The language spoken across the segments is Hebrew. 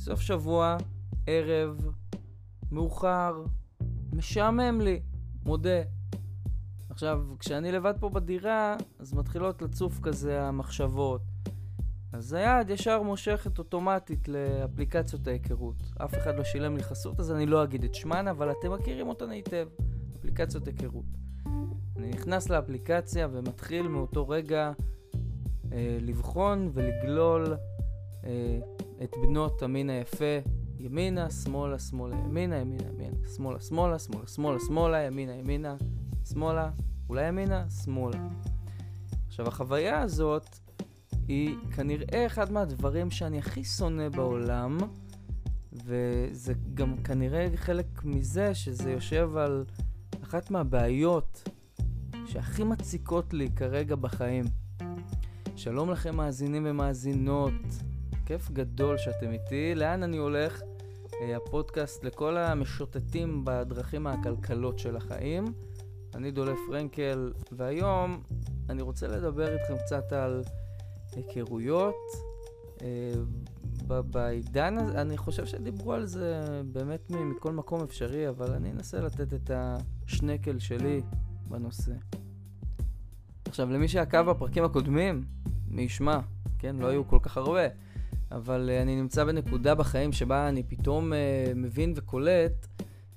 סוף שבוע, ערב, מאוחר, משעמם לי, מודה. עכשיו, כשאני לבד פה בדירה, אז מתחילות לצוף כזה המחשבות. אז היד ישר מושכת אוטומטית לאפליקציות ההיכרות. אף אחד לא שילם לי חסות, אז אני לא אגיד את שמן, אבל אתם מכירים אותן היטב. אפליקציות היכרות. אני נכנס לאפליקציה ומתחיל מאותו רגע אה, לבחון ולגלול אה, את בנות המין היפה ימינה, שמאלה, שמאלה, ימינה, ימינה, ימינה, שמאלה, שמאלה, שמאלה, שמאלה, שמאלה, ימינה, ימינה, שמאלה, אולי ימינה, שמאלה. עכשיו, החוויה הזאת היא כנראה אחד מהדברים שאני הכי שונא בעולם, וזה גם כנראה חלק מזה שזה יושב על אחת מהבעיות שהכי מציקות לי כרגע בחיים. שלום לכם מאזינים ומאזינות, כיף גדול שאתם איתי. לאן אני הולך? אה, הפודקאסט לכל המשוטטים בדרכים העקלקלות של החיים. אני דולף פרנקל, והיום אני רוצה לדבר איתכם קצת על היכרויות. אה, בעידן הזה, אני חושב שדיברו על זה באמת מכל מקום אפשרי, אבל אני אנסה לתת את השנקל שלי בנושא. עכשיו, למי שעקב בפרקים הקודמים, מי ישמע, כן? לא היו כל כך הרבה, אבל uh, אני נמצא בנקודה בחיים שבה אני פתאום uh, מבין וקולט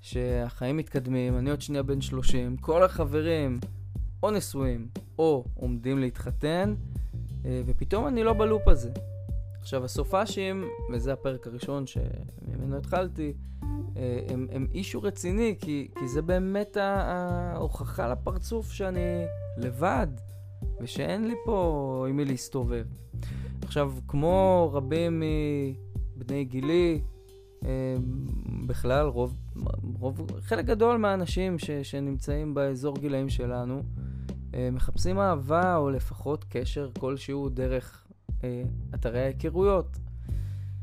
שהחיים מתקדמים, אני עוד שנייה בן 30, כל החברים או נשואים או עומדים להתחתן, uh, ופתאום אני לא בלופ הזה. עכשיו, הסופאשים, וזה הפרק הראשון שממנו התחלתי, הם, הם אישו רציני, כי, כי זה באמת ההוכחה לפרצוף שאני לבד, ושאין לי פה עם מי להסתובב. עכשיו, כמו רבים מבני גילי, בכלל, רוב, רוב, חלק גדול מהאנשים ש, שנמצאים באזור גילאים שלנו, מחפשים אהבה או לפחות קשר כלשהו דרך אה, אתרי ההיכרויות.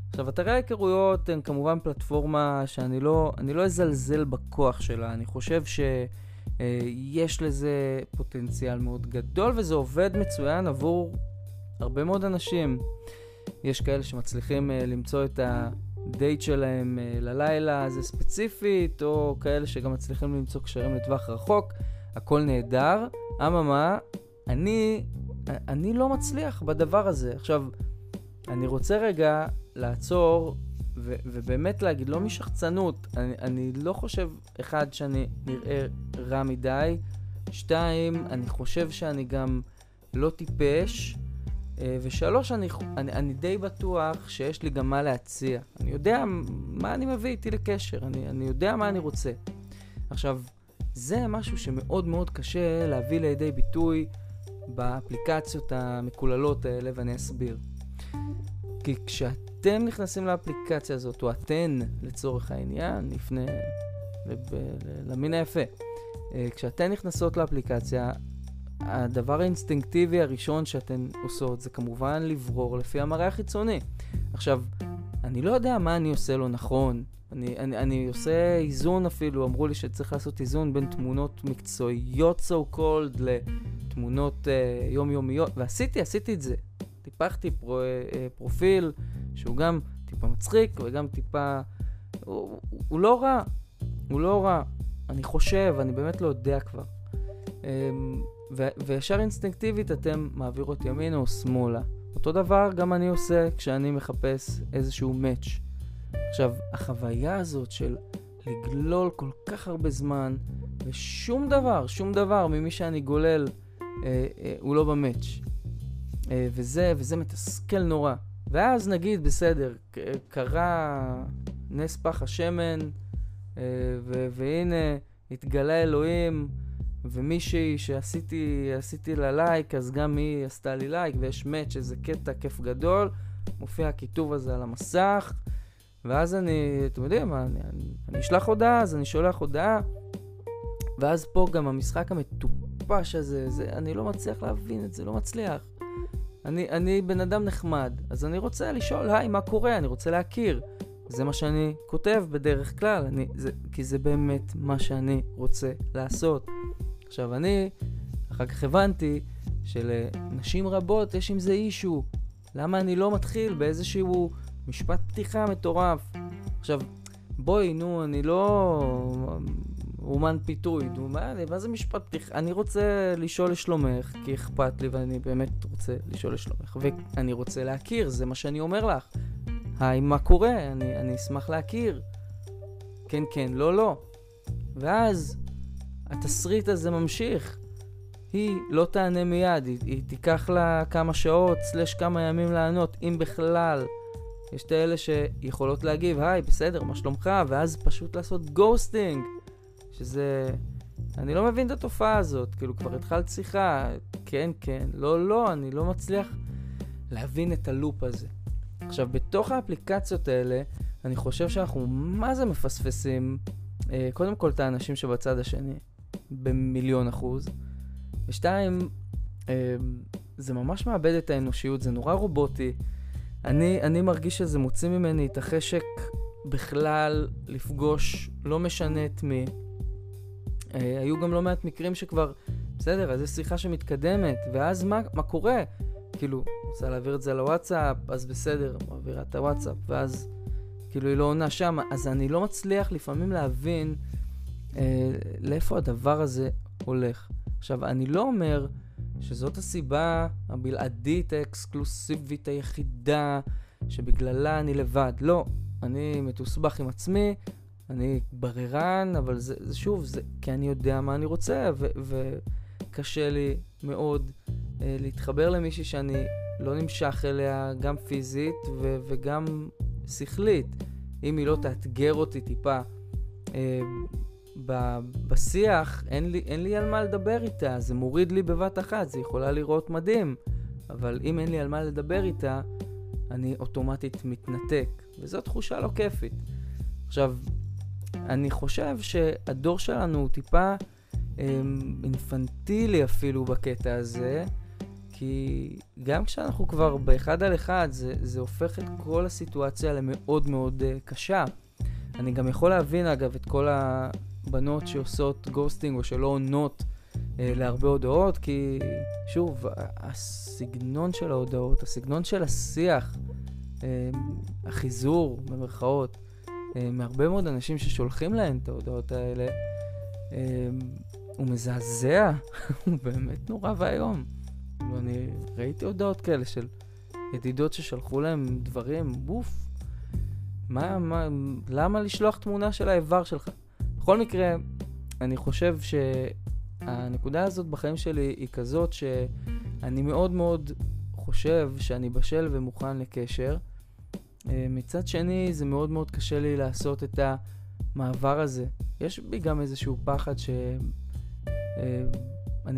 עכשיו, אתרי ההיכרויות הן כמובן פלטפורמה שאני לא, לא אזלזל בכוח שלה. אני חושב שיש לזה פוטנציאל מאוד גדול, וזה עובד מצוין עבור הרבה מאוד אנשים. יש כאלה שמצליחים uh, למצוא את הדייט שלהם uh, ללילה הזה ספציפית, או כאלה שגם מצליחים למצוא קשרים לטווח רחוק. הכל נהדר. אממה, אני, אני לא מצליח בדבר הזה. עכשיו, אני רוצה רגע לעצור ו- ובאמת להגיד, לא משחצנות, אני, אני לא חושב, אחד, שאני נראה רע מדי, שתיים, אני חושב שאני גם לא טיפש, ושלוש, אני, אני, אני די בטוח שיש לי גם מה להציע. אני יודע מה אני מביא איתי לקשר, אני, אני יודע מה אני רוצה. עכשיו, זה משהו שמאוד מאוד קשה להביא לידי ביטוי באפליקציות המקוללות האלה, ואני אסביר. כי כשאתם נכנסים לאפליקציה הזאת, או אתן לצורך העניין, נפנה למין היפה, אה, כשאתן נכנסות לאפליקציה, הדבר האינסטינקטיבי הראשון שאתן עושות זה כמובן לברור לפי המראה החיצוני. עכשיו, אני לא יודע מה אני עושה לא נכון. אני, אני, אני עושה איזון אפילו, אמרו לי שצריך לעשות איזון בין תמונות מקצועיות so called לתמונות uh, יומיומיות, ועשיתי, עשיתי את זה. טיפחתי פרו, uh, פרופיל שהוא גם טיפה מצחיק וגם טיפה... הוא, הוא לא רע, הוא לא רע. אני חושב, אני באמת לא יודע כבר. Um, ו- וישר אינסטינקטיבית אתם מעבירות ימינה או שמאלה. אותו דבר גם אני עושה כשאני מחפש איזשהו מאץ'. עכשיו, החוויה הזאת של לגלול כל כך הרבה זמן, ושום דבר, שום דבר ממי שאני גולל אה, אה, הוא לא במאץ'. אה, וזה, וזה מתסכל נורא. ואז נגיד, בסדר, קרה נס פח השמן, אה, והנה התגלה אלוהים, ומישהי שעשיתי לה לייק, אז גם היא עשתה לי לייק, ויש מאץ', איזה קטע כיף גדול, מופיע הכיתוב הזה על המסך, ואז אני, אתם יודעים מה, אני, אני, אני אשלח הודעה, אז אני שולח הודעה, ואז פה גם המשחק המטופש הזה, זה, אני לא מצליח להבין את זה, לא מצליח. אני, אני בן אדם נחמד, אז אני רוצה לשאול, היי, מה קורה? אני רוצה להכיר. זה מה שאני כותב בדרך כלל, אני, זה, כי זה באמת מה שאני רוצה לעשות. עכשיו, אני אחר כך הבנתי שלנשים רבות יש עם זה אישו. למה אני לא מתחיל באיזשהו משפט פתיחה מטורף. עכשיו, בואי, נו, אני לא אומן פיתוי, נו, מה, מה זה משפט פתיחה? אני רוצה לשאול לשלומך, כי אכפת לי ואני באמת רוצה לשאול לשלומך, ואני רוצה להכיר, זה מה שאני אומר לך. היי, מה קורה? אני, אני אשמח להכיר. כן, כן, לא, לא. ואז התסריט הזה ממשיך. היא לא תענה מיד, היא, היא תיקח לה כמה שעות, slash כמה ימים לענות, אם בכלל. יש את האלה שיכולות להגיב, היי, בסדר, מה שלומך? ואז פשוט לעשות ghosting. שזה... אני לא מבין את התופעה הזאת, כאילו כבר התחלת שיחה, כן, כן, לא, לא, אני לא מצליח להבין את הלופ הזה. עכשיו, בתוך האפליקציות האלה, אני חושב שאנחנו מה זה מפספסים, אה, קודם כל את האנשים שבצד השני, במיליון אחוז, ושתיים, אה, זה ממש מאבד את האנושיות, זה נורא רובוטי. אני, אני מרגיש שזה מוציא ממני את החשק בכלל לפגוש, לא משנה את מי. אה, היו גם לא מעט מקרים שכבר, בסדר, אז יש שיחה שמתקדמת, ואז מה, מה קורה? כאילו, רוצה להעביר את זה לוואטסאפ, אז בסדר, מעבירה את הוואטסאפ, ואז כאילו היא לא עונה שם, אז אני לא מצליח לפעמים להבין אה, לאיפה הדבר הזה הולך. עכשיו, אני לא אומר שזאת הסיבה הבלעדית, האקסקלוסיבית היחידה, שבגללה אני לבד. לא, אני מתוסבך עם עצמי, אני בררן, אבל זה, זה שוב, זה כי אני יודע מה אני רוצה, ו, וקשה לי מאוד אה, להתחבר למישהי שאני לא נמשך אליה גם פיזית ו, וגם שכלית. אם היא לא תאתגר אותי טיפה אה, בשיח, אין לי, אין לי על מה לדבר איתה, זה מוריד לי בבת אחת, זה יכולה לראות מדהים, אבל אם אין לי על מה לדבר איתה, אני אוטומטית מתנתק, וזו תחושה לא כיפית. עכשיו, אני חושב שהדור שלנו הוא טיפה אה, אינפנטילי אפילו בקטע הזה, כי גם כשאנחנו כבר באחד על אחד, זה, זה הופך את כל הסיטואציה למאוד מאוד uh, קשה. אני גם יכול להבין, אגב, את כל הבנות שעושות גוסטינג או שלא עונות uh, להרבה הודעות, כי שוב, הסגנון של ההודעות, הסגנון של השיח, uh, החיזור, במרכאות, uh, מהרבה מאוד אנשים ששולחים להם את ההודעות האלה, uh, הוא מזעזע, הוא באמת נורא ואיום. ואני ראיתי הודעות כאלה של ידידות ששלחו להם דברים, בוף. מה, מה, למה לשלוח תמונה של האיבר שלך? בכל מקרה, אני חושב שהנקודה הזאת בחיים שלי היא כזאת שאני מאוד מאוד חושב שאני בשל ומוכן לקשר. אה, מצד שני, זה מאוד מאוד קשה לי לעשות את המעבר הזה. יש בי גם איזשהו פחד ש... אה,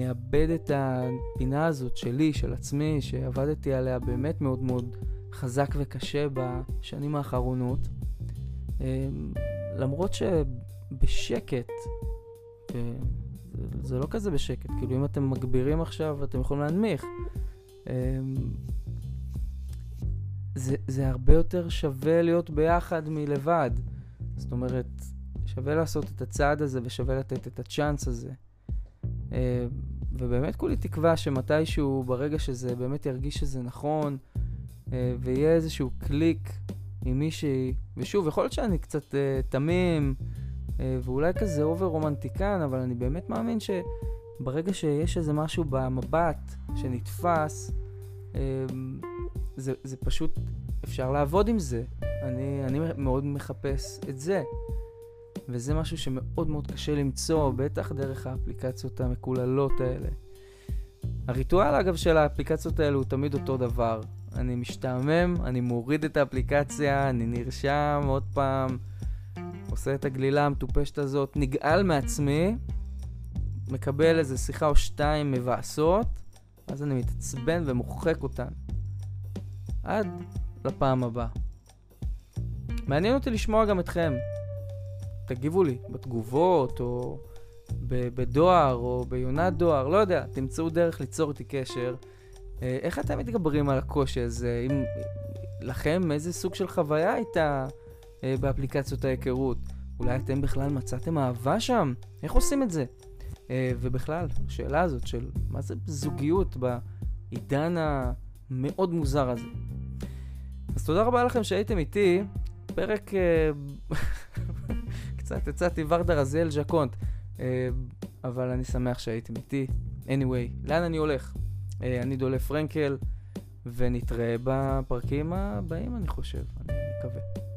אאבד את הפינה הזאת שלי, של עצמי, שעבדתי עליה באמת מאוד מאוד חזק וקשה בשנים האחרונות. אמ, למרות שבשקט, זה לא כזה בשקט, כאילו אם אתם מגבירים עכשיו אתם יכולים להנמיך. אמ, זה, זה הרבה יותר שווה להיות ביחד מלבד. זאת אומרת, שווה לעשות את הצעד הזה ושווה לתת את הצ'אנס הזה. אה, ובאמת כולי תקווה שמתישהו, ברגע שזה באמת ירגיש שזה נכון, אה, ויהיה איזשהו קליק עם מישהי, ושוב, יכול להיות שאני קצת אה, תמים, ואולי כזה over רומנטיקן, אבל אני באמת מאמין שברגע שיש איזה משהו במבט שנתפס, זה, זה פשוט, אפשר לעבוד עם זה. אני, אני מאוד מחפש את זה. וזה משהו שמאוד מאוד קשה למצוא, בטח דרך האפליקציות המקוללות האלה. הריטואל אגב של האפליקציות האלו הוא תמיד אותו דבר. אני משתעמם, אני מוריד את האפליקציה, אני נרשם עוד פעם, עושה את הגלילה המטופשת הזאת, נגעל מעצמי, מקבל איזה שיחה או שתיים מבאסות, אז אני מתעצבן ומוחק אותן. עד לפעם הבאה. מעניין אותי לשמוע גם אתכם. תגיבו לי בתגובות, או בדואר, או ביונת דואר, לא יודע, תמצאו דרך ליצור איתי קשר. אה, איך אתם מתגברים על הקושי הזה? אם לכם איזה סוג של חוויה הייתה אה, באפליקציות ההיכרות? אולי אתם בכלל מצאתם אהבה שם? איך עושים את זה? אה, ובכלל, השאלה הזאת של מה זה זוגיות בעידן המאוד מוזר הזה. אז תודה רבה לכם שהייתם איתי. פרק... אה, קצת הצעתי ורדה רזיאל ז'קונט, אה, אבל אני שמח שהייתם איתי. anyway, לאן אני הולך? אה, אני דולה פרנקל, ונתראה בפרקים הבאים, אני חושב, אני מקווה.